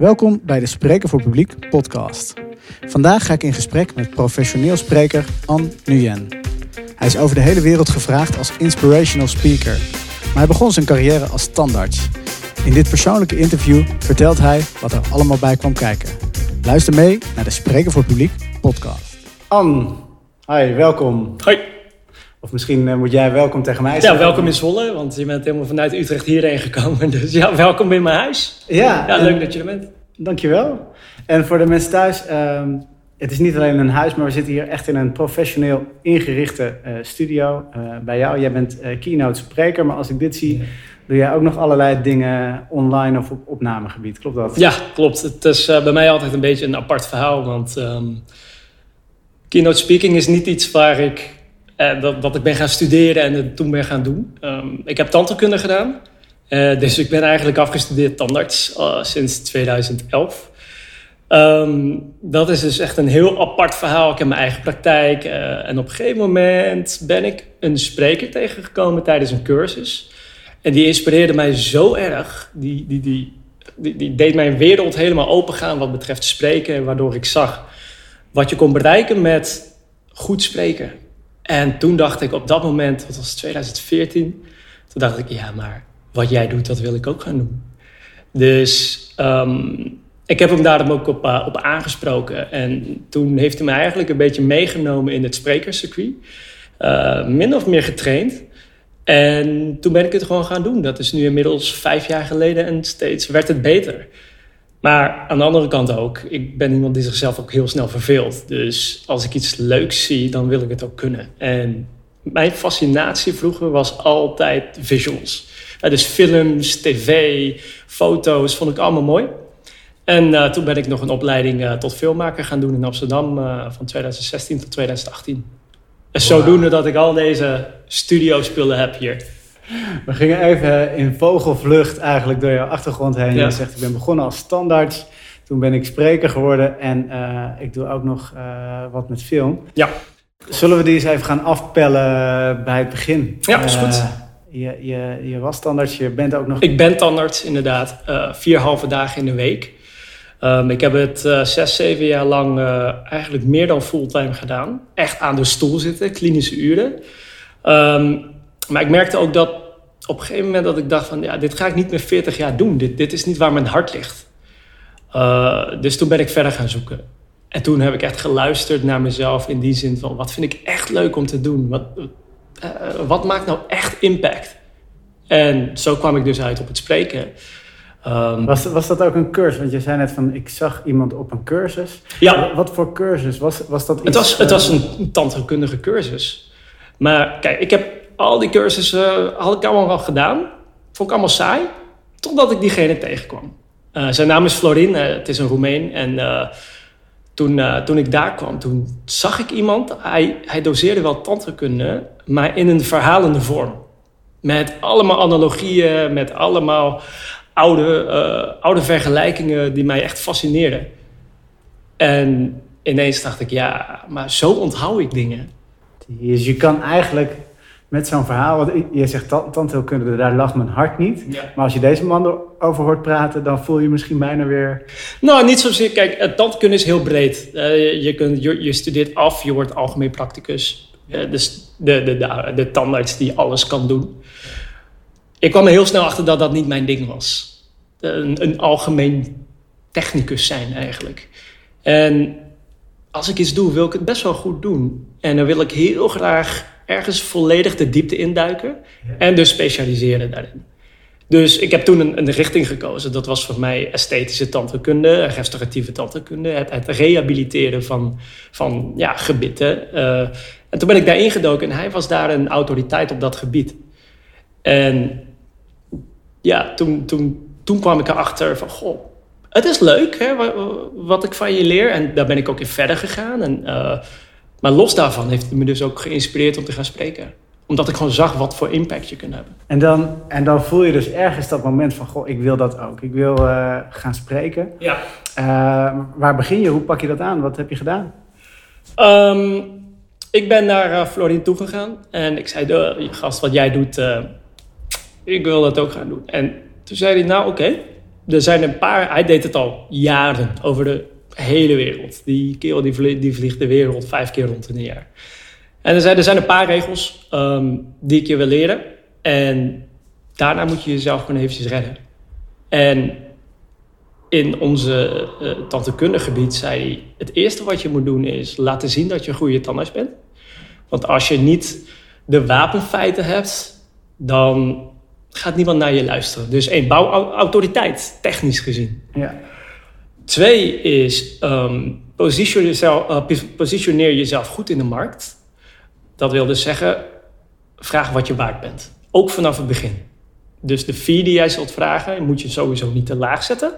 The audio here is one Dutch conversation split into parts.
Welkom bij de Spreken voor Publiek podcast. Vandaag ga ik in gesprek met professioneel spreker An Nguyen. Hij is over de hele wereld gevraagd als inspirational speaker, maar hij begon zijn carrière als standaard. In dit persoonlijke interview vertelt hij wat er allemaal bij kwam kijken. Luister mee naar de Spreken voor Publiek podcast. An, hi, welkom. Hoi. Of misschien eh, moet jij welkom tegen mij Ja, zeggen. welkom in Zwolle, want je bent helemaal vanuit Utrecht hierheen gekomen. Dus ja, welkom in mijn huis. Ja, Ja, leuk dat je er bent. Dankjewel. En voor de mensen thuis, ehm, het is niet alleen een huis, maar we zitten hier echt in een professioneel ingerichte eh, studio. Eh, bij jou, jij bent keynote spreker, maar als ik dit zie, doe jij ook nog allerlei dingen online of op opnamegebied. Klopt dat? Ja, klopt. Het is bij mij altijd een beetje een apart verhaal, want ehm, keynote speaking is niet iets waar ik, eh, dat, dat ik ben gaan studeren en toen ben gaan doen. Ehm, ik heb tandheelkunde gedaan, Eh, dus ik ben eigenlijk afgestudeerd tandarts eh, sinds 2011. Ehm, dat is dus echt een heel apart verhaal. Ik heb mijn eigen praktijk. en op een gegeven moment ben ik een spreker tegengekomen tijdens een cursus. En die inspireerde mij zo erg. Die, die, die, die, die deed mijn wereld helemaal opengaan wat betreft spreken. Waardoor ik zag wat je kon bereiken met goed spreken. En toen dacht ik op dat moment, dat was 2014. Toen dacht ik, ja, maar wat jij doet, dat wil ik ook gaan doen. Dus ehm, ik heb hem daarom ook op, eh, op aangesproken. En toen heeft hij me eigenlijk een beetje meegenomen in het sprekerscircuit. Eh, min of meer getraind. En toen ben ik het gewoon gaan doen. Dat is nu inmiddels vijf jaar geleden en steeds werd het beter. Maar aan de andere kant ook, ik ben iemand die zichzelf ook heel snel verveelt. Dus als ik iets leuks zie, dan wil ik het ook kunnen. En mijn fascinatie vroeger was altijd visuals. Dus films, tv, foto's, vond ik allemaal mooi. En eh, toen ben ik nog een opleiding eh, tot filmmaker gaan doen in Amsterdam eh, van 2016 tot 2018. En zodoende dat ik al deze studiospullen heb hier. We gingen even in vogelvlucht eigenlijk door jouw achtergrond heen. Ja. Je zegt, ik ben begonnen als standaard. Toen ben ik spreker geworden en eh, ik doe ook nog eh, wat met film. Ja. Zullen we die eens even gaan afpellen bij het begin? Ja, is goed. Eh, je, je, je was standaard, je bent ook nog... Ik ben tandarts, inderdaad. vier halve dagen in de week. Ehm, ik heb het eh, zes, zeven jaar lang eigenlijk meer dan fulltime gedaan. Echt aan de stoel zitten, klinische uren. Ehm, maar ik merkte ook dat op een gegeven moment dat ik dacht van... ja, dit ga ik niet meer 40 jaar doen. Dit, dit is niet waar mijn hart ligt. Eh, dus toen ben ik verder gaan zoeken. En toen heb ik echt geluisterd naar mezelf in die zin van... wat vind ik echt leuk om te doen? Wat, eh, wat maakt nou echt impact? En zo kwam ik dus uit op het spreken. Ehm, Was, was dat ook een cursus? Want je zei net van, ik zag iemand op een cursus. ja, Wat voor cursus? Was, was dat iets... het was, het eh, was een tandheelkundige cursus. Maar kijk, ik heb al die cursussen had ik allemaal wel gedaan. Vond ik allemaal saai. Totdat ik diegene tegenkwam. Eh, zijn naam is Florin, eh, het is een Roemeen. En eh, toen, toen ik daar kwam, toen zag ik iemand. Hij, hij doseerde wel tandheelkunde, maar in een verhalende vorm. Met allemaal analogieën, met allemaal oude, oude vergelijkingen die mij echt fascineerden. En ineens dacht ik, ja, maar zo onthoud ik dingen. Dus je kan eigenlijk met zo'n verhaal... Want je zegt ta- tandheelkunde, daar lag mijn hart niet. Maar als je deze man erover hoort praten, dan voel je misschien bijna weer... Nou, niet zozeer. Kijk, het tandkunde is heel breed. Eh, je, kunt, je, je studeert af, je wordt algemeen practicus. Dus de, de, de, de tandarts die alles kan doen. Ik kwam er heel snel achter dat dat niet mijn ding was. Een, een algemeen technicus zijn eigenlijk. En als ik iets doe, wil ik het best wel goed doen. En dan wil ik heel graag ergens volledig de diepte induiken. En dus specialiseren daarin. Dus ik heb toen een, een richting gekozen. Dat was voor mij esthetische tandheelkunde, restauratieve tandheelkunde. Het, het rehabiliteren van, van ja, gebitten. Eh, en toen ben ik daar ingedoken en hij was daar een autoriteit op dat gebied. En ja, toen, toen, toen kwam ik erachter van, goh, het is leuk hè, wa- wat ik van je leer. En daar ben ik ook in verder gegaan. En, eh, maar los daarvan heeft het me dus ook geïnspireerd om te gaan spreken. Omdat ik gewoon zag wat voor impact je kunt hebben. En dan, en dan voel je dus ergens dat moment van, goh, ik wil dat ook. Ik wil eh, gaan spreken. Ja. Eh, waar begin je? Hoe pak je dat aan? Wat heb je gedaan? Ehm, ik ben naar uh, Florin toegegaan en ik zei, "De, gast, wat jij doet, eh, ik wil dat ook gaan doen. En toen zei hij, nou oké, er zijn een paar, hij deed het al jaren over de hele wereld. Die kerel die vliegt, die vliegt de wereld vijf keer rond in een jaar. En er zijn, er zijn een paar regels ehm, die ik je wil leren. En daarna moet je jezelf gewoon eventjes redden. En in onze uh, tandheelkundegebied zei hij... het eerste wat je moet doen is laten zien dat je een goede tandarts bent. Want als je niet de wapenfeiten hebt... dan gaat niemand naar je luisteren. Dus één, bouw autoriteit, technisch gezien. Ja. Twee is, jezelf, uh, positioneer jezelf goed in de markt. Dat wil dus zeggen, vraag wat je waard bent. Ook vanaf het begin. Dus de fee die jij zult vragen, moet je sowieso niet te laag zetten.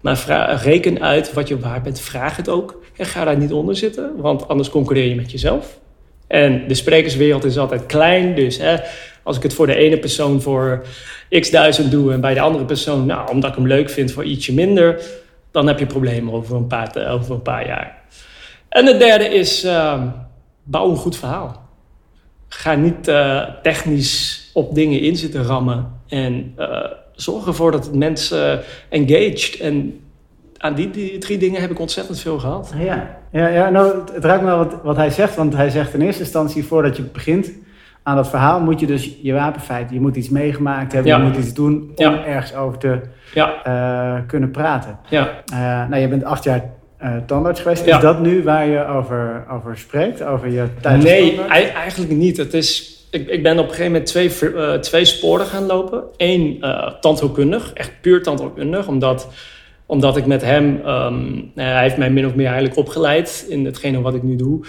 Maar reken uit wat je waard bent. Vraag het ook. En ga daar niet onder zitten, want anders concurreer je met jezelf. En de sprekerswereld is altijd klein. Dus hè, als ik het voor de ene persoon voor x duizend doe en bij de andere persoon, nou, omdat ik hem leuk vind, voor ietsje minder, dan heb je problemen over een paar, over een paar jaar. En de derde is, uh, bouw een goed verhaal. Ga niet uh, technisch op dingen in zitten rammen. En uh, zorg ervoor dat het mensen engaged. En aan die, drie dingen heb ik ontzettend veel gehad. Ja, ja, ja nou, het ruikt me wel wat, wat hij zegt. Want hij zegt in eerste instantie, voordat je begint aan dat verhaal, moet je dus je wapenfeit, je moet iets meegemaakt hebben, ja. je moet iets doen om ja. ergens over te ja. uh, kunnen praten. Ja. Uh, nou, je bent acht jaar uh, tandarts geweest. Is dat nu waar je over, over spreekt? Over je tijd Nee, eigenlijk niet. Het is, ik, ik ben op een gegeven moment twee, twee sporen gaan lopen. Eén tandheelkundig, echt puur tandheelkundig, omdat omdat ik met hem, um, hij heeft mij min of meer eigenlijk opgeleid in hetgene wat ik nu doe.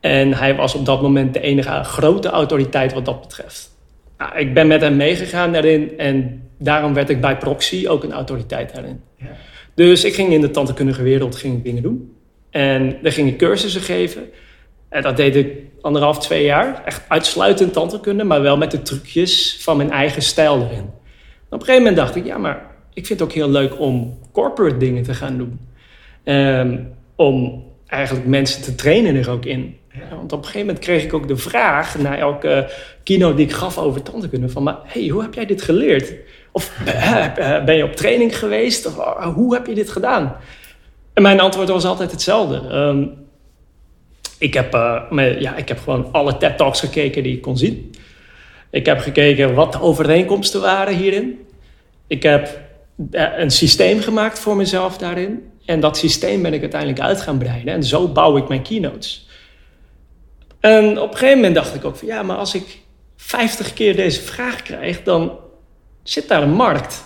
En hij was op dat moment de enige grote autoriteit wat dat betreft. Nou, ik ben met hem meegegaan daarin en daarom werd ik bij proxy ook een autoriteit daarin. Ja. Dus ik ging in de tandheelkundige wereld ging ik dingen doen. En daar ging ik cursussen geven. En dat deed ik anderhalf, twee jaar. Echt uitsluitend tandheelkunde, maar wel met de trucjes van mijn eigen stijl erin. op een gegeven moment dacht ik, ja, maar ik vind het ook heel leuk om corporate dingen te gaan doen. Um, om eigenlijk mensen te trainen er ook in. Want op een gegeven moment kreeg ik ook de vraag na elke kino die ik gaf over tandheelkunde van, maar hey, hoe heb jij dit geleerd? Of ben je op training geweest? Of hoe heb je dit gedaan? En mijn antwoord was altijd hetzelfde. Um, ik, heb, uh, ja, ik heb gewoon alle TED Talks gekeken die ik kon zien. Ik heb gekeken wat de overeenkomsten waren hierin. Ik heb een systeem gemaakt voor mezelf daarin. En dat systeem ben ik uiteindelijk uit gaan breiden. En zo bouw ik mijn keynotes. En op een gegeven moment dacht ik ook van ja, maar als ik 50 keer deze vraag krijg, dan zit daar een markt.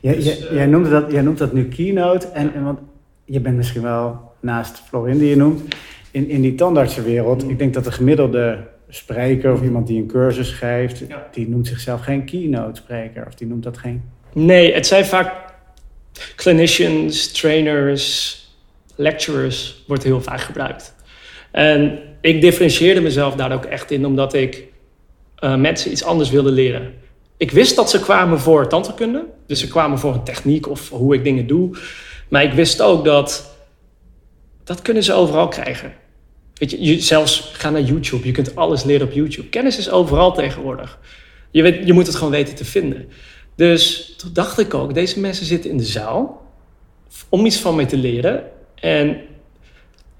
Jij, dus, jij, jij, noemt, dat, jij noemt dat nu keynote. En, en want je bent misschien wel naast Florin die je noemt. In, in die tandartsenwereld, ik denk dat de gemiddelde spreker of iemand die een cursus geeft, die noemt zichzelf geen keynote spreker. Of die noemt dat geen Nee, het zijn vaak clinicians, trainers, lecturers, wordt heel vaak gebruikt. En ik differentieerde mezelf daar ook echt in, omdat ik uh, mensen iets anders wilde leren. Ik wist dat ze kwamen voor tandheelkunde, dus ze kwamen voor een techniek of hoe ik dingen doe. Maar ik wist ook dat dat kunnen ze overal krijgen. Weet je, je zelfs ga naar YouTube. Je kunt alles leren op YouTube. Kennis is overal tegenwoordig. Je, weet, je moet het gewoon weten te vinden. Dus toen dacht ik ook, deze mensen zitten in de zaal om iets van mij te leren. En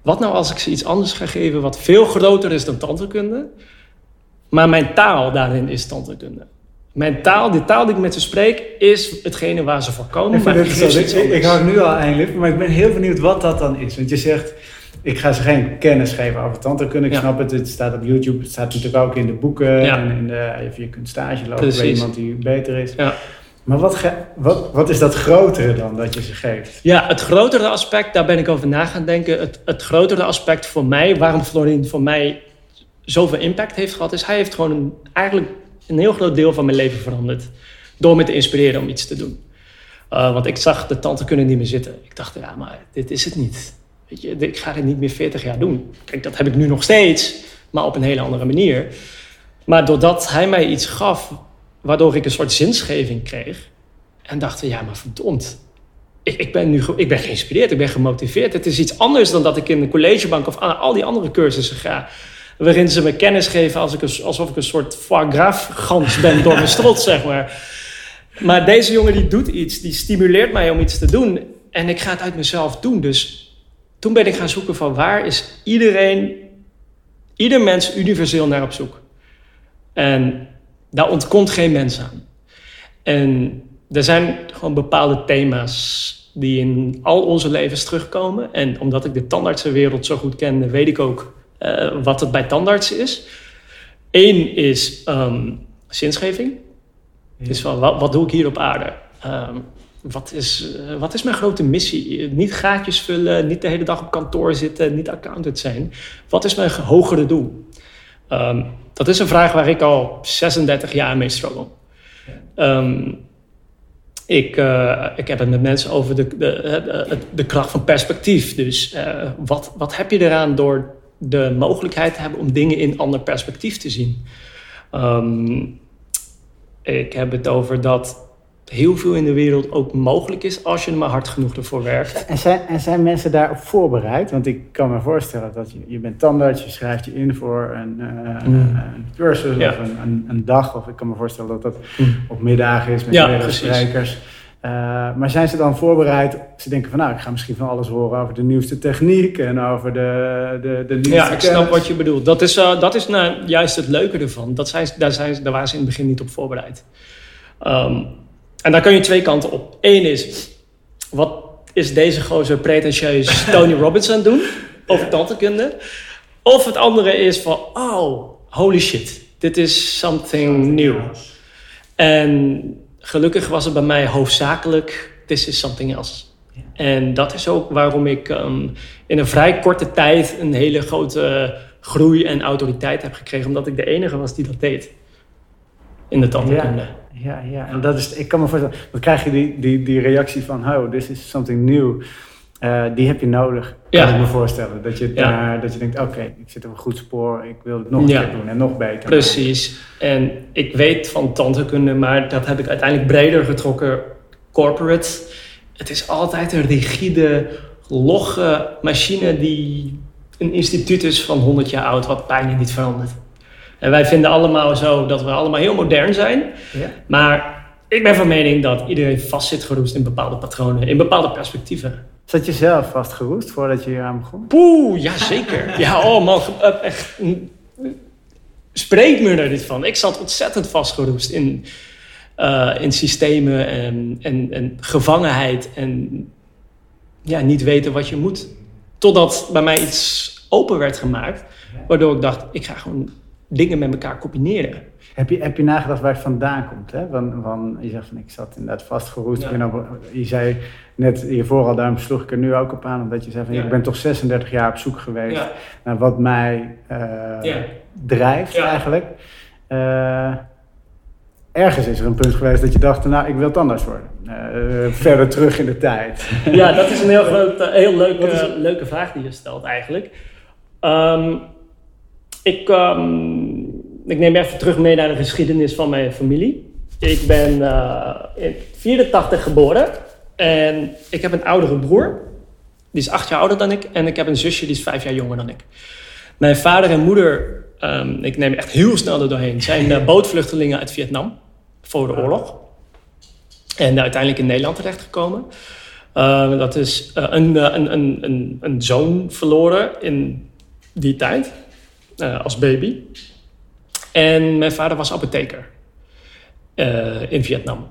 wat nou als ik ze iets anders ga geven wat veel groter is dan tandheelkunde, maar mijn taal daarin is tandheelkunde. Mijn taal, de taal die ik met ze spreek, is hetgene waar ze voor komen. Ik, maar ik, ik, ik hou nu al eindelijk, maar ik ben heel benieuwd wat dat dan is. Want je zegt, ik ga ze geen kennis geven over tandheelkunde. Ik ja. snap het, het staat op YouTube, het staat natuurlijk ook in de boeken. Ja. En in de, je kunt stage lopen bij iemand die beter is. Ja. Maar wat, wat, wat is dat grotere dan dat je ze geeft? Ja, het grotere aspect, daar ben ik over na gaan denken. Het, het grotere aspect voor mij, waarom Florin voor mij zoveel impact heeft gehad, is hij heeft gewoon eigenlijk een heel groot deel van mijn leven veranderd. Door me te inspireren om iets te doen. Uh, want ik zag de tante kunnen niet meer zitten. Ik dacht, ja, maar dit is het niet. Weet je, ik ga dit niet meer 40 jaar doen. Kijk, dat heb ik nu nog steeds, maar op een hele andere manier. Maar doordat hij mij iets gaf, waardoor ik een soort zinsgeving kreeg. En dacht, ja, maar verdomd. Ik, ik, ben nu ik ben geïnspireerd, ik ben gemotiveerd. Het is iets anders dan dat ik in de collegebank of al die andere cursussen ga. Waarin ze me kennis geven als ik alsof ik een soort foie gras gans ben door mijn strot, zeg maar. Maar deze jongen die doet iets, die stimuleert mij om iets te doen. En ik ga het uit mezelf doen. Dus toen ben ik gaan zoeken van waar is iedereen, ieder mens universeel naar op zoek. En daar ontkomt geen mens aan. En er zijn gewoon bepaalde thema's die in al onze levens terugkomen. En omdat ik de tandartsenwereld zo goed ken, weet ik ook uh, wat het bij tandartsen is. Eén is um, zinsgeving. Ja. Dus van, wat, wat, doe ik hier op aarde? Um, wat, is, uh, wat is mijn grote missie? Niet gaatjes vullen, niet de hele dag op kantoor zitten, niet accountant zijn. Wat is mijn hogere doel? Um, dat is een vraag waar ik al 36 jaar mee struggle. Um, ik, uh, ik heb het met mensen over de, de, de, de kracht van perspectief. Dus uh, wat, wat heb je eraan door de mogelijkheid te hebben om dingen in ander perspectief te zien? Um, ik heb het over dat heel veel in de wereld ook mogelijk is als je er maar hard genoeg ervoor werkt. En zijn, en zijn mensen daarop voorbereid? Want ik kan me voorstellen dat je, je bent tandarts, je schrijft je in voor een, uh, mm. een cursus ja. of een, een, een, dag. Of ik kan me voorstellen dat dat mm. op middagen is met ja, meerdere sprekers. Uh, maar zijn ze dan voorbereid? Ze denken van nou, ik ga misschien van alles horen over de nieuwste techniek en over de, de, de nieuwste Ja, ik snap wat je bedoelt. Dat is, uh, dat is nou juist het leuke ervan. Dat zijn, daar, zijn, daar waren ze in het begin niet op voorbereid. Um, en daar kun je twee kanten op. Eén is, wat is deze gozer pretentieus Tony Robbins aan het doen? Over tandheelkunde. Of het andere is van, oh, holy shit. Dit is something new. En gelukkig was het bij mij hoofdzakelijk, this is something else. En dat is ook waarom ik um, in een vrij korte tijd een hele grote groei en autoriteit heb gekregen. Omdat ik de enige was die dat deed. In de tandheelkunde. Ja ja, ja. En dat is, ik kan me voorstellen, dan krijg je die, die, die reactie van, oh, this is something new. Uh, die heb je nodig, kan ik me voorstellen. Dat je, daar, dat je denkt, oké, okay, ik zit op een goed spoor, ik wil het nog ja. doen en nog beter. Precies. En ik weet van tandheelkunde, maar dat heb ik uiteindelijk breder getrokken, corporate. Het is altijd een rigide, logge machine die een instituut is van 100 jaar oud, wat bijna niet verandert. En wij vinden allemaal zo dat we allemaal heel modern zijn. Ja. Maar ik ben van mening dat iedereen vast zit geroest in bepaalde patronen, in bepaalde perspectieven. Zat je zelf vastgeroest voordat je hier aan begon? Poeh, ja zeker. ja, oh man, echt. Spreek me er niet van. Ik zat ontzettend vastgeroest in, uh, in systemen en, en, en gevangenheid en ja, niet weten wat je moet. Totdat bij mij iets open werd gemaakt, waardoor ik dacht, ik ga gewoon dingen met elkaar combineren. Heb je, heb je nagedacht waar het vandaan komt? Hè? Van, van, je zegt van ik zat inderdaad vastgeroest. Ja. Je zei net hiervoor al, daarom sloeg ik er nu ook op aan, omdat je zei van ja. ik ben toch 36 jaar op zoek geweest ja. naar wat mij uh, drijft eigenlijk. Uh, ergens is er een punt geweest dat je dacht, nou ik wil het anders worden. Uh, verder terug in de tijd. Ja, dat is een heel, groot, heel leuke, leuke vraag die je stelt eigenlijk. Um, ik, um, ik neem even terug mee naar de geschiedenis van mijn familie. Ik ben uh, in 84 geboren en ik heb een oudere broer. Die is acht jaar ouder dan ik. En ik heb een zusje die is vijf jaar jonger dan ik. Mijn vader en moeder, um, ik neem echt heel snel er doorheen, zijn uh, bootvluchtelingen uit Vietnam voor de oorlog. En uiteindelijk in Nederland terechtgekomen. Uh, dat is een, een, een, een, een zoon verloren in die tijd. Uh, als baby. En mijn vader was apotheker uh, in Vietnam.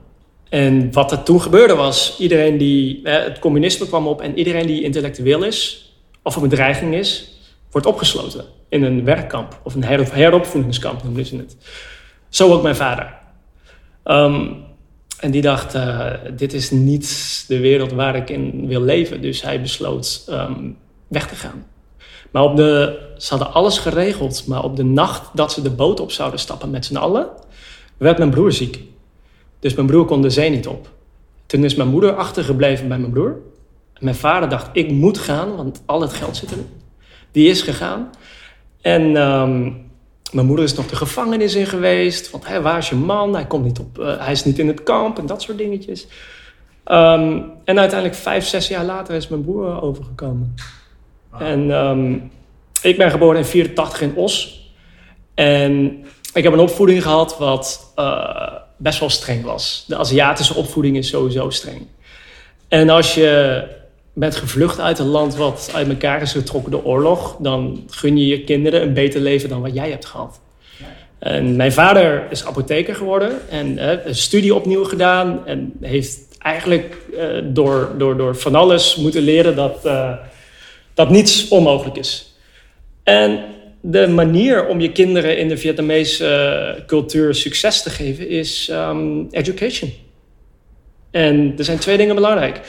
En wat er toen gebeurde was, iedereen die, uh, het communisme kwam op en iedereen die intellectueel is of een bedreiging is, wordt opgesloten in een werkkamp of een herop heropvoedingskamp noemden ze het. Zo ook mijn vader. Um, en die dacht, dit is niet de wereld waar ik in wil leven. Dus hij besloot um, weg te gaan. Maar op de, ze hadden alles geregeld. Maar op de nacht dat ze de boot op zouden stappen met z'n allen, werd mijn broer ziek. Dus mijn broer kon de zee niet op. Toen is mijn moeder achtergebleven bij mijn broer. Mijn vader dacht, ik moet gaan, want al het geld zit erin. Die is gegaan. En um, mijn moeder is nog de gevangenis in geweest. Want hey, waar is je man? Hij, komt niet op, uh, hij is niet in het kamp en dat soort dingetjes. Um, en uiteindelijk vijf, zes jaar later is mijn broer overgekomen. En um, ik ben geboren in 84 in Os. En ik heb een opvoeding gehad wat uh, best wel streng was. De Aziatische opvoeding is sowieso streng. En als je bent gevlucht uit een land wat uit elkaar is getrokken door oorlog, dan gun je je kinderen een beter leven dan wat jij hebt gehad. En mijn vader is apotheker geworden en uh, een studie opnieuw gedaan en heeft eigenlijk uh, door, door, door van alles moeten leren dat, dat niets onmogelijk is. En de manier om je kinderen in de Vietnamese cultuur succes te geven is um, education. En er zijn twee dingen belangrijk.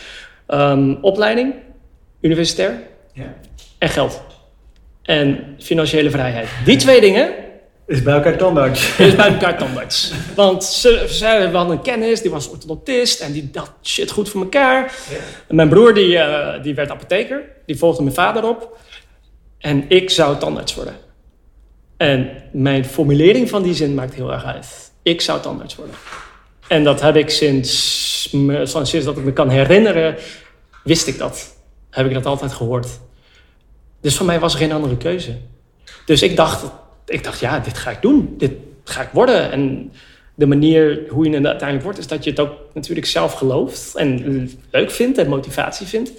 Um, opleiding, universitair ja. en geld. En financiële vrijheid. Die twee dingen. Is bij elkaar tandarts. Is bij elkaar tandarts. Want ze, ze hadden een kennis, die was orthodontist en die dacht shit goed voor elkaar. Ja. En mijn broer die, uh, die werd apotheker, die volgde mijn vader op. En ik zou tandarts worden. En mijn formulering van die zin maakt heel erg uit. Ik zou tandarts worden. En dat heb ik sinds, sinds dat ik me kan herinneren, wist ik dat. Heb ik dat altijd gehoord. Dus voor mij was er geen andere keuze. Dus ik dacht, ik dacht, ja, dit ga ik doen. Dit ga ik worden. En de manier hoe je het uiteindelijk wordt, is dat je het ook natuurlijk zelf gelooft en leuk vindt en motivatie vindt.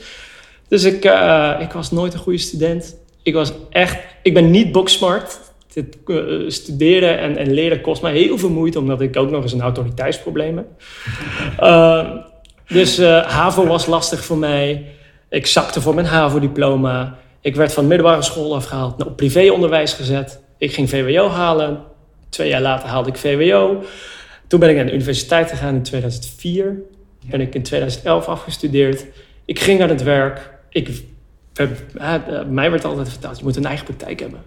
Dus ik, uh, ik was nooit een goede student. Ik was echt, ik ben niet booksmart dit, uh, studeren en, en, leren kost mij heel veel moeite, omdat ik ook nog eens een autoriteitsprobleem heb. Uh, dus HAVO was lastig voor mij. Ik zakte voor mijn HAVO-diploma. Ik werd van middelbare school afgehaald, op privéonderwijs gezet. Ik ging VWO halen. Twee jaar later haalde ik VWO. Toen ben ik naar de universiteit gegaan in 2004. Ben ik in 2011 afgestudeerd. Ik ging naar het werk. Ik, mij werd altijd verteld, je moet een eigen praktijk hebben.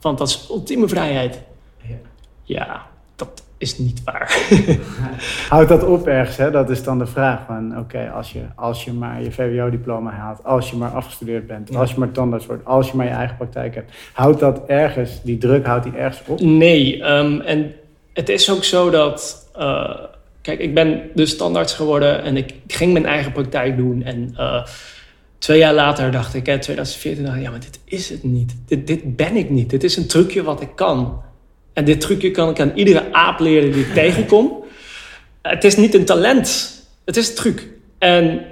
Want dat is ultieme vrijheid. Ja, is niet waar. Houdt dat op ergens? Hè? Dat is dan de vraag van... oké, als, je, als je maar je VWO-diploma haalt... als je maar afgestudeerd bent... als je maar tandarts wordt... als je maar je eigen praktijk hebt... houdt dat ergens, die druk, houdt die ergens op? Nee, um, en het is ook zo dat... Uh, kijk, ik ben dus tandarts geworden... en ik ging mijn eigen praktijk doen... en uh, Twee jaar later dacht ik, in 2014, dacht ik, ja, maar dit is het niet. Dit, dit ben ik niet. Dit is een trucje wat ik kan. En dit trucje kan ik aan iedere aap leren die ik tegenkom. Het is niet een talent, het is een truc. En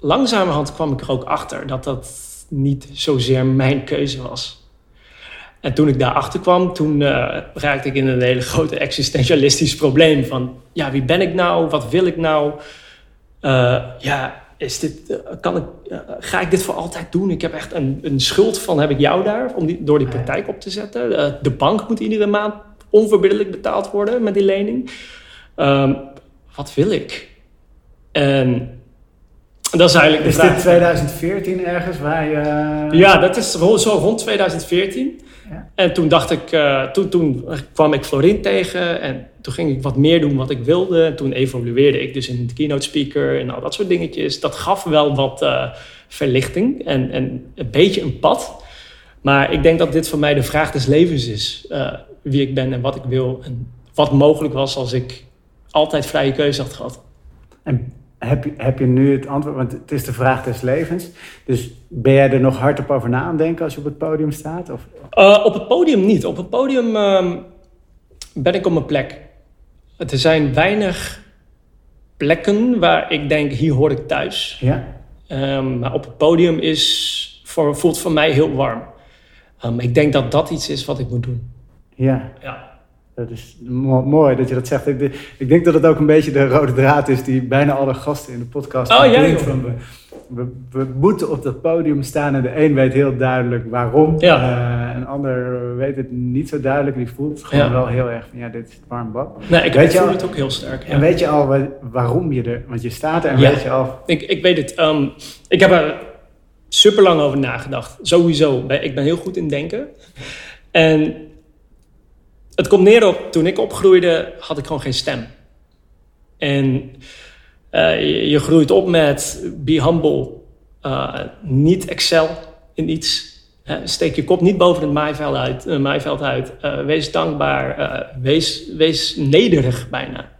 langzamerhand kwam ik er ook achter dat dat niet zozeer mijn keuze was. En toen ik daarachter kwam, toen uh, raakte ik in een hele grote existentialistisch probleem. Van, ja, wie ben ik nou? Wat wil ik nou? Uh, ja, is dit, uh, kan ik, ga ik dit voor altijd doen? Ik heb echt een, een schuld van, heb ik jou daar, om die, door die praktijk op te zetten. de bank moet iedere maand onverbiddelijk betaald worden met die lening. Um, wat wil ik? En dat is eigenlijk de is vraag. dit 2014 ergens waar je... Ja, dat is zo rond 2014. Ja. En toen dacht ik, uh, toen, toen kwam ik Florin tegen en toen ging ik wat meer doen wat ik wilde. En toen evolueerde ik dus in de keynote speaker en al dat soort dingetjes. Dat gaf wel wat uh, verlichting en, en een beetje een pad. Maar ik denk dat dit voor mij de vraag des levens is. Uh, wie ik ben en wat ik wil. En wat mogelijk was als ik altijd vrije keuze had gehad. En heb je, heb je nu het antwoord? Want het is de vraag des levens. Dus ben jij er nog hardop over na aan denken als je op het podium staat? Of? Uh, op het podium niet. Op het podium um, ben ik op mijn plek. Er zijn weinig plekken waar ik denk, hier hoor ik thuis. Ja. Um, maar op het podium is voor, voelt voor mij heel warm. Um, ik denk dat dat iets is wat ik moet doen. Ja. ja. Dat is mooi dat je dat zegt. Ik, ik, denk dat het ook een beetje de rode draad is die bijna alle gasten in de podcast oh, ja, van we, we, we, moeten op dat podium staan en de een weet heel duidelijk waarom. Ja. Uh, een ander weet het niet zo duidelijk. Die voelt gewoon ja. wel heel erg van ja, dit is het warm bad. Nee, ik weet voel al, het ook heel sterk. En weet je al waarom je er, want je staat er en weet je al. Ik, ik weet het. Um, ik heb er super lang over nagedacht. Sowieso. Ik ben heel goed in denken. En het komt neer op, toen ik opgroeide, had ik gewoon geen stem. En uh, je, groeit op met be humble, uh, niet excel in iets. Steek je kop niet boven het maaiveld uit. maaiveld uit. wees dankbaar, wees, wees nederig bijna.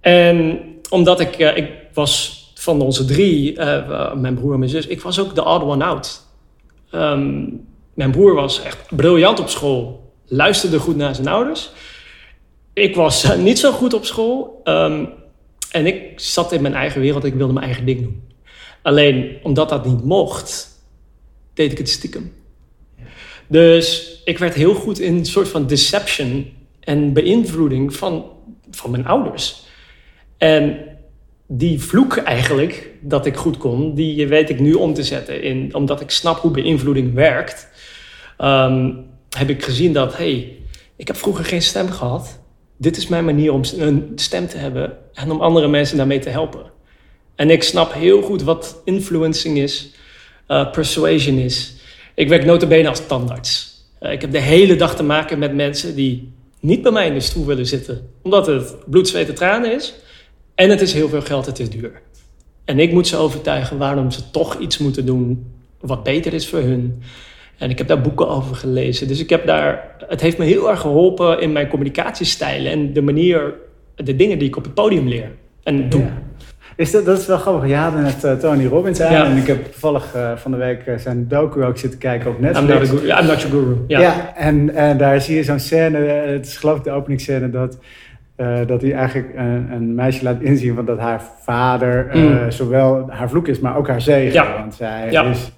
En omdat ik, ik was van onze drie, mijn broer en mijn zus, ik was ook de odd one out. Um, mijn broer was echt briljant op school luisterde goed naar zijn ouders. ik was eh, niet zo goed op school. Ehm, en ik zat in mijn eigen wereld. Ik wilde mijn eigen ding doen. Alleen omdat dat niet mocht, deed ik het stiekem. Dus ik werd heel goed in een soort van deception en beïnvloeding van, van mijn ouders. En die vloek eigenlijk, dat ik goed kon, die weet ik nu om te zetten. In, omdat ik snap hoe beïnvloeding werkt, ehm, heb ik gezien dat, hey, ik heb vroeger geen stem gehad. Dit is mijn manier om een stem te hebben en om andere mensen daarmee te helpen. En ik snap heel goed wat influencing is, uh, persuasion is. Ik werk notabene als tandarts. Uh, ik heb de hele dag te maken met mensen die niet bij mij in de stoel willen zitten. Omdat het bloed, zweet en tranen is. En het is heel veel geld, het is duur. En ik moet ze overtuigen waarom ze toch iets moeten doen wat beter is voor hun. En ik heb daar boeken over gelezen. Dus ik heb daar, het heeft me heel erg geholpen in mijn communicatiestijlen en de manier, de dingen die ik op het podium leer en doe. Is dat, dat is wel grappig. Je had net uh, Tony Robbins aan. Ja. En ik heb toevallig uh, van de week uh, zijn docu ook zitten kijken op Netflix. I'm not, I'm not your guru. Ja, ja en, en daar zie je zo'n scène. Het is geloof ik de openingsscène dat... dat hij eigenlijk een, een, meisje laat inzien van dat haar vader mm. zowel haar vloek is, maar ook haar zegen. Ja. Want zij is,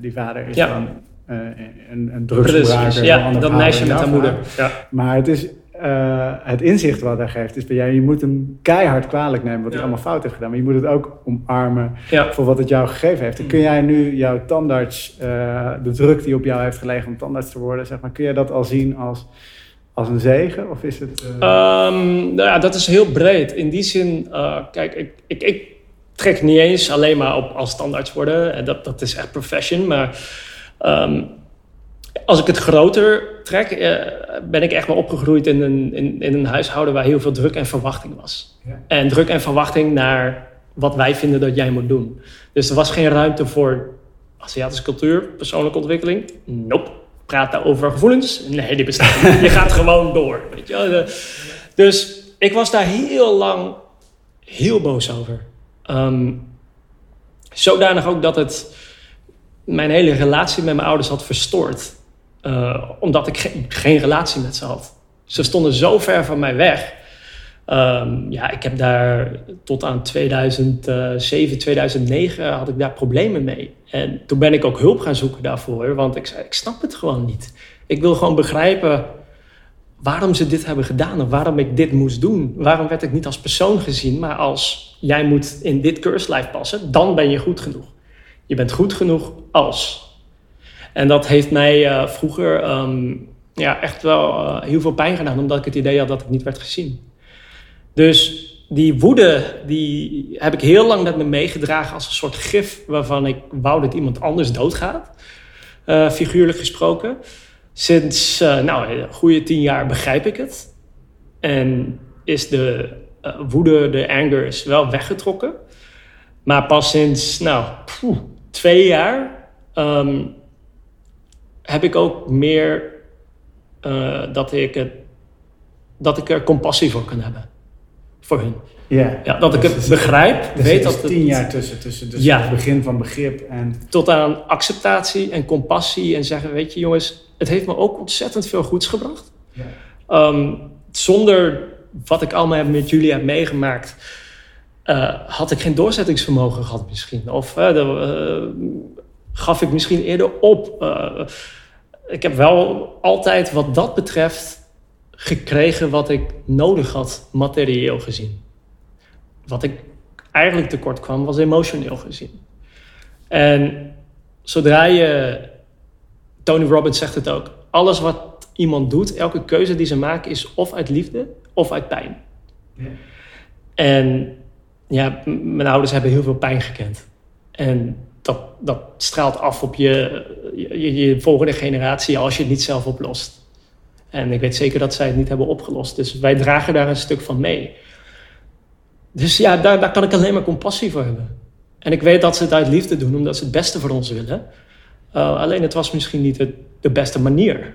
die vader is dan een, een drugsgebruiker. Ja, dat meisje met haar moeder. Ja. Maar het is uh, het inzicht wat hij geeft is bij jou. Je moet hem keihard kwalijk nemen wat hij allemaal fout heeft gedaan. Maar je moet het ook omarmen voor wat het jou gegeven heeft. En kun jij nu jouw tandarts, uh, de druk die op jou heeft gelegen om tandarts te worden, zeg maar, kun je dat al zien als, als een zegen? Of is het. Uh... Um, nou ja, dat is heel breed. In die zin, kijk, ik, ik, ik trek niet eens alleen maar op als tandarts worden. Dat, dat is echt profession. Maar. Um, als ik het groter trek, eh, ben ik echt wel opgegroeid in een, in, in, een huishouden waar heel veel druk en verwachting was. Ja. En druk en verwachting naar wat wij vinden dat jij moet doen. Dus er was geen ruimte voor Aziatische cultuur, persoonlijke ontwikkeling. Nope. Praat daar over gevoelens? Nee, die bestaan niet. je gaat gewoon door. Weet je? Dus ik was daar heel lang heel boos over. Um, zodanig ook dat het mijn hele relatie met mijn ouders had verstoord. Uh, omdat ik geen relatie met ze had. Ze stonden zo ver van mij weg. Um, ja, ik heb daar tot aan 2007, 2009 had ik daar problemen mee. En toen ben ik ook hulp gaan zoeken daarvoor. Want ik zei, ik snap het gewoon niet. Ik wil gewoon begrijpen waarom ze dit hebben gedaan. Of waarom ik dit moest doen. Waarom werd ik niet als persoon gezien. Maar als jij moet in dit keurslijf passen. Dan ben je goed genoeg. Je bent goed genoeg als. En dat heeft mij uh, vroeger um, ja, echt wel uh, heel veel pijn gedaan, omdat ik het idee had dat ik niet werd gezien. Dus die woede, die heb ik heel lang met me meegedragen als een soort gif waarvan ik wou dat iemand anders doodgaat, uh, figuurlijk gesproken. Sinds nou, een goede tien jaar begrijp ik het. En is de woede, de anger is wel weggetrokken. Maar pas sinds nou, twee jaar um, heb ik ook meer uh, dat, ik het, dat ik er compassie voor kan hebben. Voor hun. Ja, ja dat ik het begrijp. Dus weet dat het tien jaar tussen, tussen, tussen ja, het begin van begrip en... Tot aan acceptatie en compassie en zeggen, weet je jongens, het heeft me ook ontzettend veel goeds gebracht. Um, zonder wat ik allemaal met jullie heb meegemaakt, uh, had ik geen doorzettingsvermogen gehad misschien. Of uh, de, gaf ik misschien eerder op. Ik heb wel altijd wat dat betreft gekregen wat ik nodig had, materieel gezien. Wat ik eigenlijk tekort kwam, was emotioneel gezien. En zodra je, Tony Robbins zegt het ook, alles wat iemand doet, elke keuze die ze maken, is of uit liefde of uit pijn. Ja. En ja, mijn ouders hebben heel veel pijn gekend. En dat, dat straalt af op je, je, je, volgende generatie als je het niet zelf oplost. En ik weet zeker dat zij het niet hebben opgelost. Dus wij dragen daar een stuk van mee. Dus ja, daar, daar kan ik alleen maar compassie voor hebben. En ik weet dat ze het uit liefde doen, omdat ze het beste voor ons willen. Uh, alleen het was misschien niet de beste manier.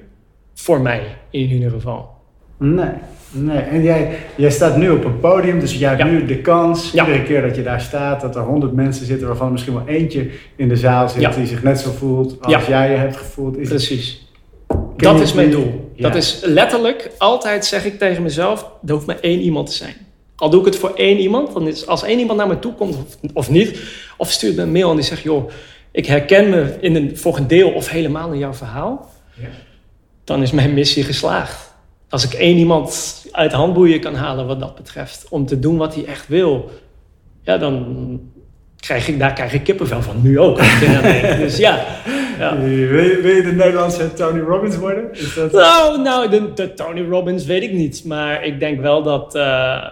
Voor mij, in ieder geval. Nee. Nee, en jij, jij staat nu op een podium, dus jij hebt nu de kans, iedere keer dat je daar staat, dat er honderd mensen zitten waarvan misschien wel eentje in de zaal zit die zich net zo voelt als jij je hebt gevoeld. Precies. ken Dat is mijn doel. Dat is letterlijk, altijd zeg ik tegen mezelf, er hoeft maar één iemand te zijn. Al doe ik het voor één iemand, dan is als één iemand naar me toe komt of, of niet, of stuurt me een mail en die zegt, joh, ik herken me in een, voor een deel of helemaal in jouw verhaal, Ja. dan is mijn missie geslaagd. Als ik één iemand uit handboeien kan halen wat dat betreft, om te doen wat hij echt wil, ja, dan krijg ik, daar krijg ik kippenvel van. Nu ook. Dus ja, ja. Wil, je, wil je de Nederlandse Tony Robbins worden? Is dat... Nou, nou de, de Tony Robbins weet ik niet. Maar ik denk wel dat eh,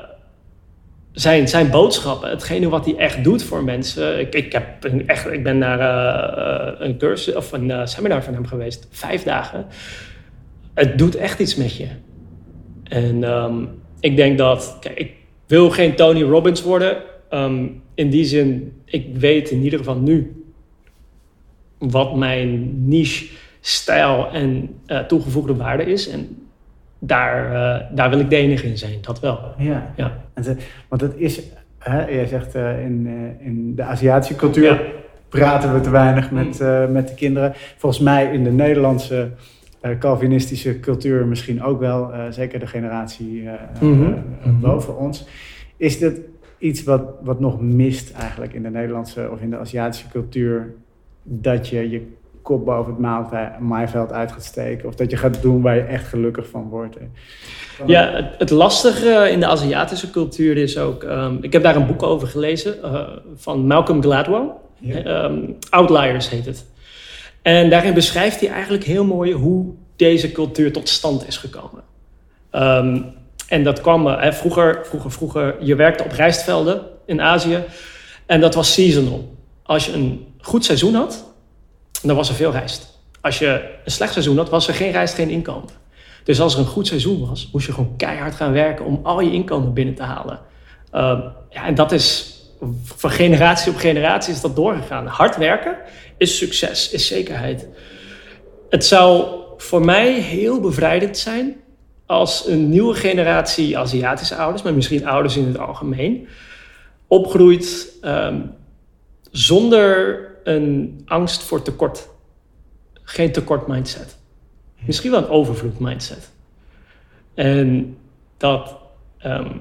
zijn, zijn boodschappen, hetgene wat hij echt doet voor mensen. Ik, ik, heb een, echt, ik ben naar eh, eh, een cursus of een seminar van hem geweest, vijf dagen. Het doet echt iets met je. En ehm, ik denk dat, kijk, ik wil geen Tony Robbins worden. Ehm, in die zin, ik weet in ieder geval nu wat mijn niche, stijl en eh, toegevoegde waarde is. En daar, eh, daar wil ik de enige in zijn, dat wel. Ja. Ja. En ze- want het is, hè, jij zegt eh, in, in de Aziatische cultuur Ja. praten we te weinig met, eh, met de kinderen. Volgens mij in de Nederlandse Calvinistische cultuur misschien ook wel, eh, zeker de generatie eh, eh, Mhm. eh, Mhm. boven ons. Is dit iets wat, wat nog mist eigenlijk in de Nederlandse of in de Aziatische cultuur? Dat je je kop boven het maaiveld uit gaat steken of dat je gaat doen waar je echt gelukkig van wordt. Ja, het, het lastige in de Aziatische cultuur is ook... ehm, ik heb daar een boek over gelezen eh, van Malcolm Gladwell. Ja. Ehm, Outliers heet het. En daarin beschrijft hij eigenlijk heel mooi hoe deze cultuur tot stand is gekomen. Ehm, en dat kwam eh, hè, vroeger, vroeger, vroeger, je werkte op rijstvelden in Azië. En dat was seasonal. Als je een goed seizoen had, dan was er veel rijst. Als je een slecht seizoen had, was er geen rijst, geen inkomen. Dus als er een goed seizoen was, moest je gewoon keihard gaan werken om al je inkomen binnen te halen. Ehm, ja, en dat is van generatie op generatie is dat doorgegaan. Hard werken is succes, is zekerheid. Het zou voor mij heel bevrijdend zijn als een nieuwe generatie Aziatische ouders, maar misschien ouders in het algemeen, opgroeit ehm, zonder een angst voor tekort. Geen tekort mindset. Misschien wel een overvloed mindset. En dat ehm,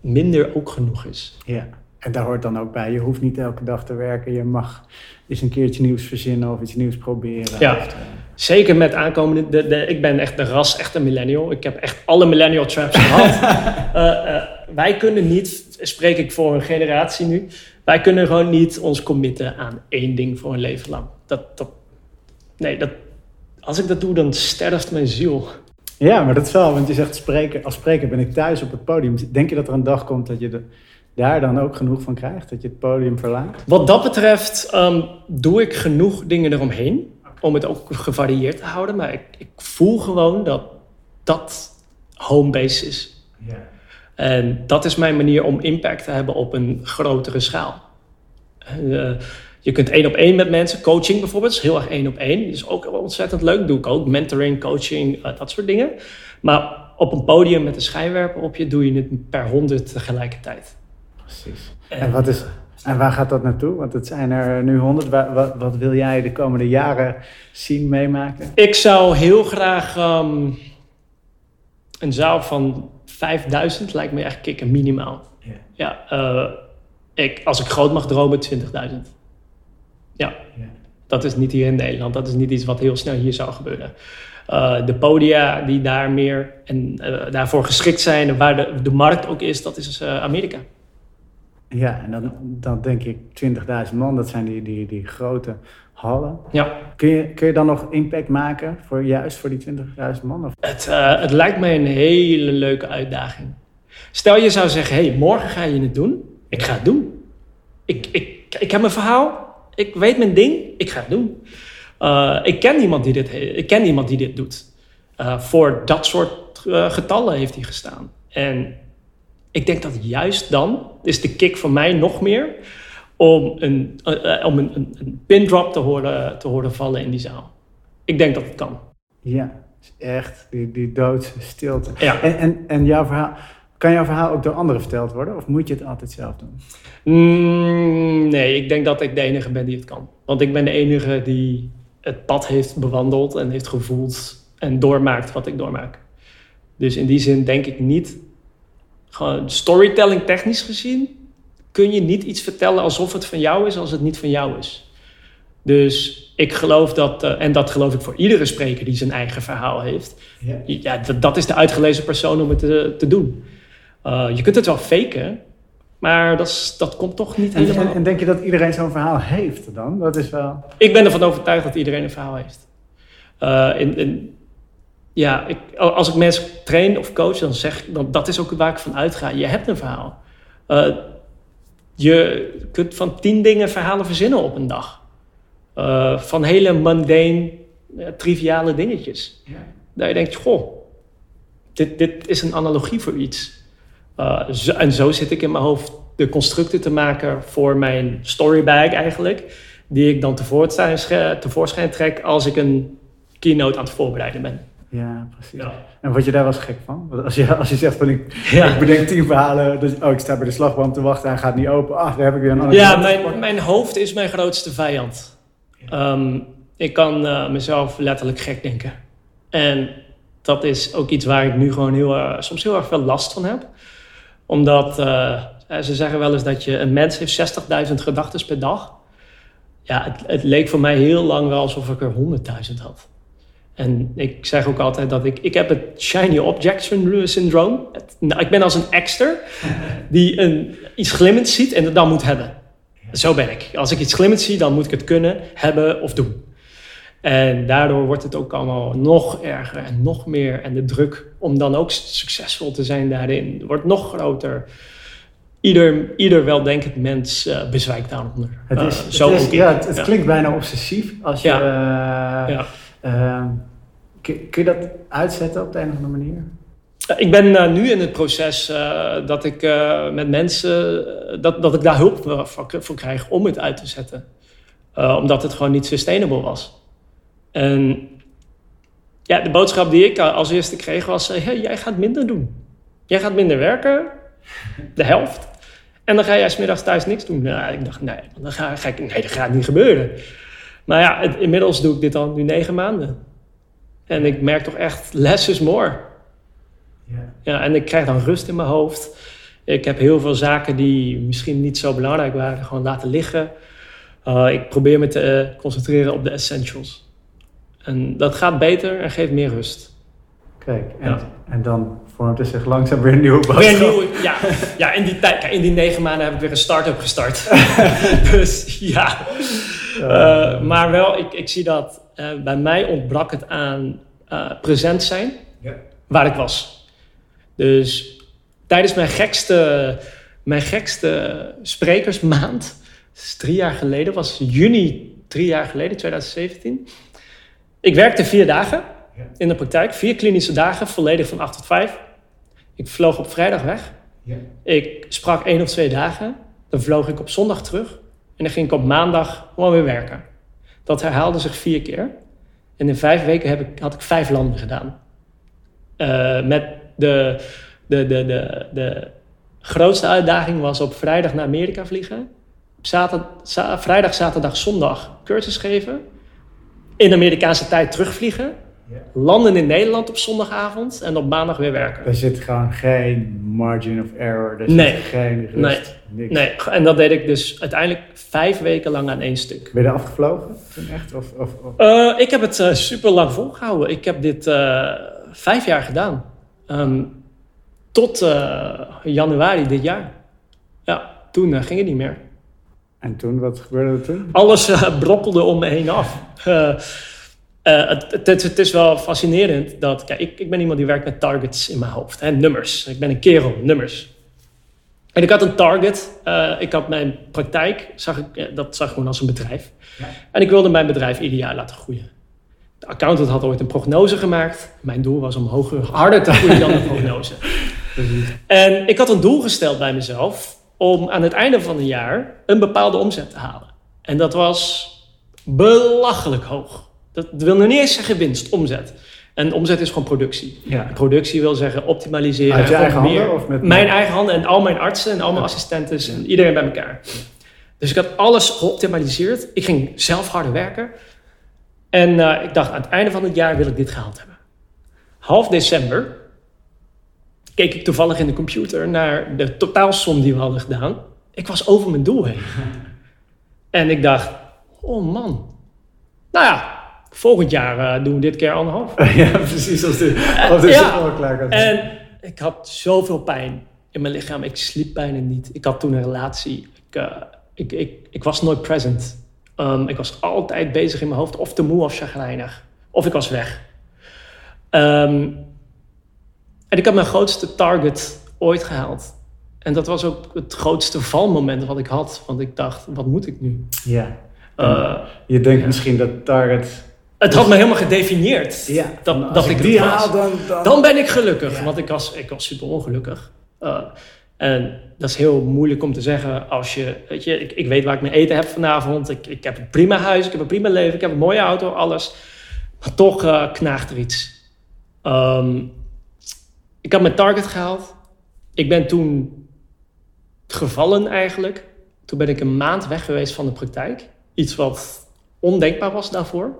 minder ook genoeg is. Ja, en daar hoort dan ook bij. Je hoeft niet elke dag te werken. Je mag eens een keertje nieuws verzinnen of iets nieuws proberen. Ja. Of, Zeker met aankomende... De, de, ik ben echt de ras, echt een millennial. Ik heb echt alle millennial traps gehad. Eh, eh, wij kunnen niet, spreek ik voor een generatie nu... Wij kunnen gewoon niet ons committen aan één ding voor een leven lang. Dat, dat, nee, dat, als ik dat doe, dan sterft mijn ziel. Ja, maar dat is wel, want je zegt als spreker ben ik thuis op het podium. Denk je dat er een dag komt dat je er daar dan ook genoeg van krijgt? Dat je het podium verlaat? Wat dat betreft ehm, doe ik genoeg dingen eromheen. Om het ook gevarieerd te houden. Maar ik, ik voel gewoon dat dat homebase is. Ja. En dat is mijn manier om impact te hebben op een grotere schaal. Eh, je kunt één op één met mensen, coaching bijvoorbeeld, is heel erg één op één. is ook ontzettend leuk, doe ik ook. Mentoring, coaching, eh, dat soort dingen. Maar op een podium met een schijnwerper op je, doe je het per honderd tegelijkertijd. Precies. En, wat is, en waar gaat dat naartoe? Want het zijn er nu honderd. Wa- Wat, wat wil jij de komende jaren zien, meemaken? Ik zou heel graag ehm, een zaal van 5000 lijkt me echt kicken, minimaal. Ja. Ja, eh, ik, als ik groot mag dromen, 20.000. Ja, dat is niet hier in Nederland. Dat is niet iets wat heel snel hier zou gebeuren. Eh, de podia die daar meer en eh, daarvoor geschikt zijn en waar de, de markt ook is, dat is eh, Amerika. Ja, en dan, dan denk ik 20.000 man, dat zijn die, die, die grote hallen. Ja, Kun je, kun je dan nog impact maken voor juist voor die 20.000 man? Of? het, eh, het lijkt mij een hele leuke uitdaging. Stel je zou zeggen, hey, morgen ga je het doen. Ik ga het doen. Ik, ik, ik heb mijn verhaal. Ik weet mijn ding. Ik ga het doen. Eh, ik, ken iemand die dit, ik ken iemand die dit doet. Eh, voor dat soort getallen heeft hij gestaan. En ik denk dat juist dan is de kick voor mij nog meer om een, eh, om een, een, een pin drop te horen, te horen vallen in die zaal. Ik denk dat het kan. Ja, is echt die, die doodse stilte. Ja. En, en, en jouw verhaal, kan jouw verhaal ook door anderen verteld worden? Of moet je het altijd zelf doen? Mm, nee, ik denk dat ik de enige ben die het kan. Want ik ben de enige die het pad heeft bewandeld en heeft gevoeld en doormaakt wat ik doormaak. Dus in die zin denk ik niet, gewoon storytelling technisch gezien, kun je niet iets vertellen alsof het van jou is als het niet van jou is. Dus ik geloof dat, uh, en dat geloof ik voor iedere spreker die zijn eigen verhaal heeft, ja, ja dat, dat, is de uitgelezen persoon om het te, te doen. Uh, je kunt het wel faken, maar dat, dat komt toch niet en, helemaal... En, denk je dat iedereen zo'n verhaal heeft dan? Dat is wel... Ik ben ervan overtuigd dat iedereen een verhaal heeft. Uh, in, in, ja, ik, als ik mensen train of coach, dan zeg ik... Dan, dat is ook waar ik van uitga. Je hebt een verhaal. Uh, je kunt van tien dingen verhalen verzinnen op een dag. Uh, van hele mundane, triviale dingetjes. Ja. Dat je denkt, goh, dit, dit is een analogie voor iets. Zo, en zo zit ik in mijn hoofd de constructen te maken voor mijn storybag eigenlijk. Die ik dan tevoorschijn, tevoorschijn trek als ik een keynote aan het voorbereiden ben. Ja, precies. Ja. En word je daar wel eens gek van? Want als je, als je zegt van ik, ja. ik bedenk tien verhalen, dus, oh ik sta bij de slagboom te wachten en gaat niet open. Ah, daar heb ik weer een andere Ja, mijn, mijn hoofd is mijn grootste vijand. Ja. Um, ik kan uh, mezelf letterlijk gek denken. En dat is ook iets waar ik nu gewoon heel, uh, soms heel erg veel last van heb omdat uh, ze zeggen wel eens dat je een mens heeft 60.000 gedachten per dag. Ja, het, het, leek voor mij heel lang wel alsof ik er 100.000 had. En ik zeg ook altijd dat ik, ik heb het shiny object syndroom. Het, nou, ik ben als een exter die een, iets glimmends ziet en het dan moet hebben. Zo ben ik. Als ik iets glimmends zie, dan moet ik het kunnen, hebben of doen. En daardoor wordt het ook allemaal nog erger en nog meer. En de druk om dan ook succesvol te zijn daarin wordt nog groter. Ieder, ieder weldenkend mens uh, bezwijkt daaronder. Het, is, uh, zo het, is, ja, het, het ja. klinkt bijna obsessief. Als je, ja. Uh, ja. Ehm, kun, je dat uitzetten op de een of andere manier? Ik ben nu in het proces dat ik met mensen, dat, dat ik daar hulp voor, voor krijg om het uit te zetten. omdat het gewoon niet sustainable was. En ja, de boodschap die ik als eerste kreeg was: hey, jij gaat minder doen. Jij gaat minder werken, de helft. En dan ga jij smiddags thuis niks doen. Nou, ik dacht, dan ga ik, nee, dat gaat niet gebeuren. Maar ja, het, inmiddels doe ik dit al nu negen maanden. En ik merk toch echt, less is more. Ja. ja, en ik krijg dan rust in mijn hoofd. Ik heb heel veel zaken die misschien niet zo belangrijk waren, gewoon laten liggen. Uh, ik probeer me te uh, concentreren op de essentials. En dat gaat beter en geeft meer rust. Kijk, en, ja. en dan vormt er zich langzaam weer een nieuwe boodschap. Weer nieuwe, ja. ja in, die tijd, in die negen maanden heb ik weer een start-up gestart. dus ja. Uh, maar wel, ik, ik zie dat uh, bij mij ontbrak het aan uh, present zijn ja. waar ik was. Dus tijdens mijn gekste, mijn gekste sprekersmaand, dus drie jaar geleden, was juni drie jaar geleden, 2017 ik werkte vier dagen in de praktijk, vier klinische dagen, volledig van 8 tot 5. Ik vloog op vrijdag weg. Ja. Ik sprak één of twee dagen. Dan vloog ik op zondag terug. En dan ging ik op maandag gewoon weer werken. Dat herhaalde zich vier keer. En in vijf weken heb ik, had ik vijf landen gedaan. Uh, met de, de, de, de, de grootste uitdaging was op vrijdag naar Amerika vliegen. Vrijdag, zaterdag, zondag cursus geven in Amerikaanse tijd terugvliegen. Landen in Nederland op zondagavond en op maandag weer werken. Er zit gewoon geen margin of error. Er nee. zit geen rust. Nee. Niks. nee. En dat deed ik dus uiteindelijk vijf weken lang aan één stuk. Ben je er afgevlogen toen echt? Of, of, of? Uh, ik heb het uh, super lang volgehouden. Ik heb dit uh, vijf jaar gedaan. Um, tot januari dit jaar. Ja, toen ging het niet meer. En toen, wat gebeurde er toen? Alles brokkelde om me heen af. Uh, uh, het, het, het, is wel fascinerend dat... Kijk, ik, ik ben iemand die werkt met targets in mijn hoofd. Hè, nummers. Ik ben een kerel, nummers. En ik had een target. ik had mijn praktijk, zag ik, dat zag ik gewoon als een bedrijf. Ja. En ik wilde mijn bedrijf ieder jaar laten groeien. De accountant had ooit een prognose gemaakt. Mijn doel was om hoger, harder te groeien dan de prognose. en ik had een doel gesteld bij mezelf om aan het einde van het jaar een bepaalde omzet te halen. En dat was belachelijk hoog. Dat wil nog niet eens zeggen winst, omzet. En omzet is gewoon productie. Ja. Productie wil zeggen optimaliseren. Uit je eigen handen? Of met mijn eigen handen en al mijn artsen en al mijn assistenten en iedereen bij elkaar. Dus ik had alles geoptimaliseerd. Ik ging zelf harder werken. En uh, ik dacht, aan het einde van het jaar wil ik dit gehaald hebben. half december keek ik toevallig in de computer naar de totaalsom die we hadden gedaan. Ik was over mijn doel heen. en ik dacht, oh man. Nou ja, volgend jaar uh, doen we dit keer anderhalf. ja, precies. Als dit, als dit ja. klaar kan En ik had zoveel pijn in mijn lichaam. Ik sliep bijna niet. Ik had toen een relatie. Ik, uh, ik, ik, ik was nooit present. Um, ik was altijd bezig in mijn hoofd. Of te moe of chagrijnig. Of ik was weg. Um, en ik had mijn grootste target ooit gehaald. En dat was ook het grootste valmoment wat ik had. Want ik dacht, wat moet ik nu? Ja. Uh, je denkt misschien dat target... Het had me helemaal gedefinieerd. Ja. Dat, dat ik die haal, dan, dan... dan ben ik gelukkig. Want ik was, ik was super ongelukkig. Uh, en dat is heel moeilijk om te zeggen als je... Weet je ik, ik weet waar ik mijn eten heb vanavond. Ik, ik heb een prima huis, ik heb een prima leven, ik heb een mooie auto, alles. Maar toch uh, knaagt er iets. Um, ik had mijn target gehaald. Ik ben toen gevallen eigenlijk. Toen ben ik een maand weg geweest van de praktijk. Iets wat ondenkbaar was daarvoor.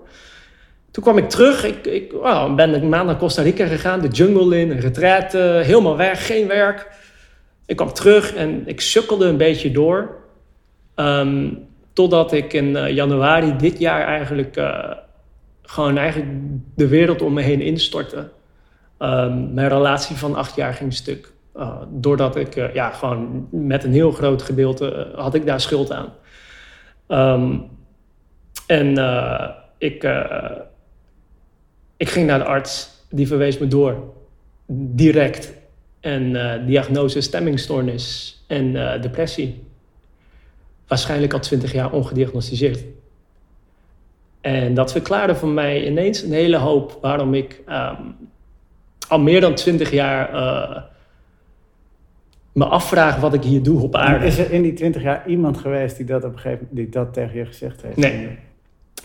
Toen kwam ik terug. Ik, ik oh, ben een maand naar Costa Rica gegaan. De jungle in, retraite. Helemaal weg, geen werk. Ik kwam terug en ik sukkelde een beetje door. Ehm, totdat ik in uh, januari dit jaar eigenlijk... Uh, gewoon eigenlijk de wereld om me heen instortte. Um, mijn relatie van acht jaar ging stuk. Uh, doordat ik ja, gewoon met een heel groot gedeelte had ik daar schuld aan. Um, en ik, ik ging naar de arts, die verwees me door. Direct. En diagnose stemmingstoornis en depressie. Waarschijnlijk al twintig jaar ongediagnosticeerd. En dat verklaarde voor mij ineens een hele hoop waarom ik um, al meer dan twintig jaar uh, me afvraag wat ik hier doe op aarde. Is er in die twintig jaar iemand geweest die dat op een gegeven moment die dat tegen je gezegd heeft? Nee.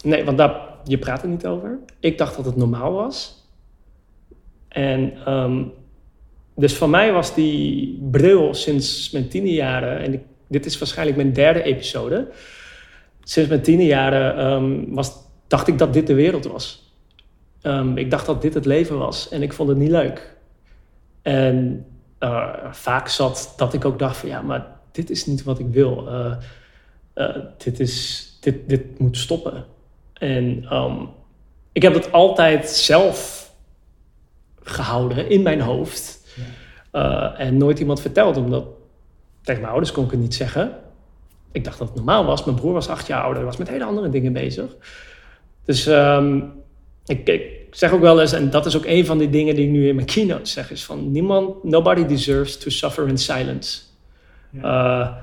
Nee, want daar, je praat er niet over. Ik dacht dat het normaal was. En um, dus voor mij was die bril sinds mijn tiende jaren, en dit is waarschijnlijk mijn derde episode. Sinds mijn tiende jaren um, was, dacht ik dat dit de wereld was. Um, ik dacht dat dit het leven was en ik vond het niet leuk. En uh, vaak zat dat ik ook dacht van ja, maar dit is niet wat ik wil. Uh, uh, dit, is, dit, dit moet stoppen. En um, ik heb het altijd zelf gehouden in mijn hoofd. Ja. en nooit iemand verteld, omdat tegen mijn ouders kon ik het niet zeggen. Ik dacht dat het normaal was. Mijn broer was acht jaar ouder, was met hele andere dingen bezig. Dus um, ik, ik, zeg ook wel eens, en dat is ook een van die dingen die ik nu in mijn keynote zeg, is van niemand, nobody deserves to suffer in silence. Ja. Uh,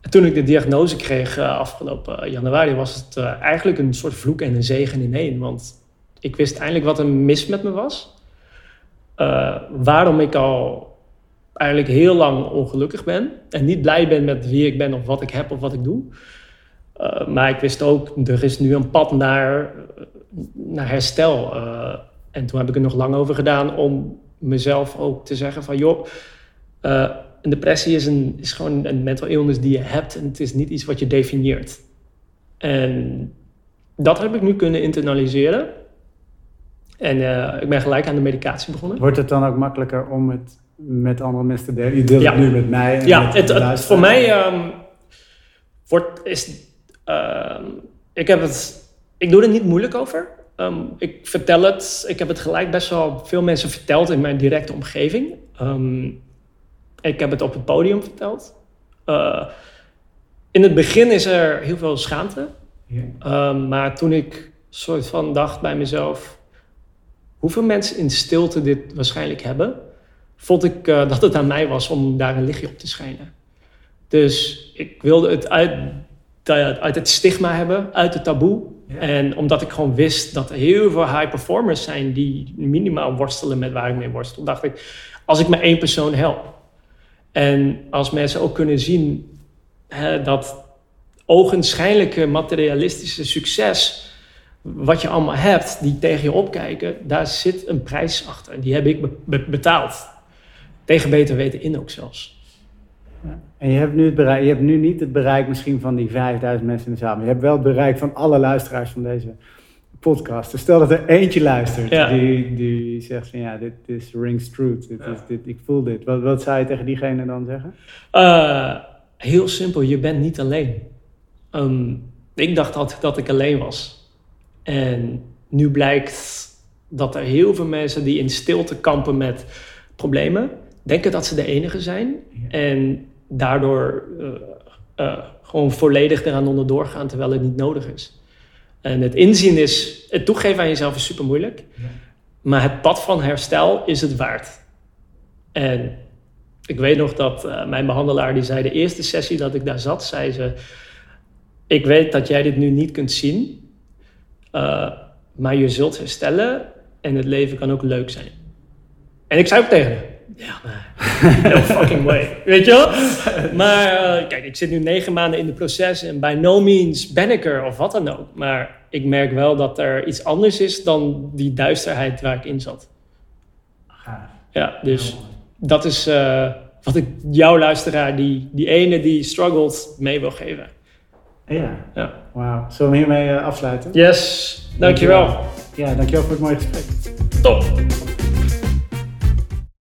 toen ik de diagnose kreeg uh, afgelopen januari, was het uh, eigenlijk een soort vloek en een zegen in één. Want ik wist eindelijk wat er mis met me was. waarom ik al eigenlijk heel lang ongelukkig ben. En niet blij ben met wie ik ben of wat ik heb of wat ik doe. maar ik wist ook, er is nu een pad naar naar herstel. En toen heb ik er nog lang over gedaan om mezelf ook te zeggen van joh, een depressie is, een, is gewoon een mental illness die je hebt en het is niet iets wat je definieert. En dat heb ik nu kunnen internaliseren. En uh, ik ben gelijk aan de medicatie begonnen. Wordt het dan ook makkelijker om het met andere mensen te delen? Je deelt ja. het nu met mij. En ja, met het, het, voor mij um, wordt, is... Uh, ik heb het ik doe er niet moeilijk over. Um, ik vertel het, ik heb het gelijk best wel veel mensen verteld in mijn directe omgeving. Um, ik heb het op het podium verteld. Uh, in het begin is er heel veel schaamte. Yeah. Um, maar toen ik soort van dacht bij mezelf, hoeveel mensen in stilte dit waarschijnlijk hebben, vond ik uh, dat het aan mij was om daar een lichtje op te schijnen. Dus ik wilde het uit, uit het stigma hebben, uit het taboe. En omdat ik gewoon wist dat er heel veel high performers zijn die minimaal worstelen met waar ik mee worstel, dacht ik, als ik maar één persoon help. En als mensen ook kunnen zien hè, dat ogenschijnlijke materialistische succes, wat je allemaal hebt, die tegen je opkijken, daar zit een prijs achter. Die heb ik betaald. Tegen beter weten in ook zelfs. En je hebt, nu het bereik, je hebt nu niet het bereik misschien van die 5000 mensen in de zaal. Maar je hebt wel het bereik van alle luisteraars van deze podcast. Dus stel dat er eentje luistert Ja. die, die zegt van ja, dit is rings truth. Dit is, dit, ik voel dit. Wat, wat zou je tegen diegene dan zeggen? Eh, heel simpel, je bent niet alleen. Ehm, ik dacht altijd dat ik alleen was. En nu blijkt dat er heel veel mensen die in stilte kampen met problemen, denken dat ze de enige zijn. Ja. En daardoor eh, eh, gewoon volledig eraan onderdoor gaan terwijl het niet nodig is. En het inzien is, het toegeven aan jezelf is super moeilijk. Maar het pad van herstel is het waard. En ik weet nog dat eh, mijn behandelaar, die zei de eerste sessie dat ik daar zat, zei ze: Ik weet dat jij dit nu niet kunt zien, eh, maar je zult herstellen en het leven kan ook leuk zijn. En ik zei ook tegen haar: Ja, maar no fucking way. Weet je wel? Maar eh, kijk, ik zit nu negen maanden in het proces en bij no means ben ik er of wat dan ook. Maar ik merk wel dat er iets anders is dan die duisterheid waar ik in zat. Ja, dus dat is eh, wat ik jouw luisteraar, die, die ene die struggelt, mee wil geven. Ja, Ja. wauw. Zullen we hiermee eh, afsluiten? Yes, dankjewel. Ja, dankjewel voor het mooie gesprek. Top.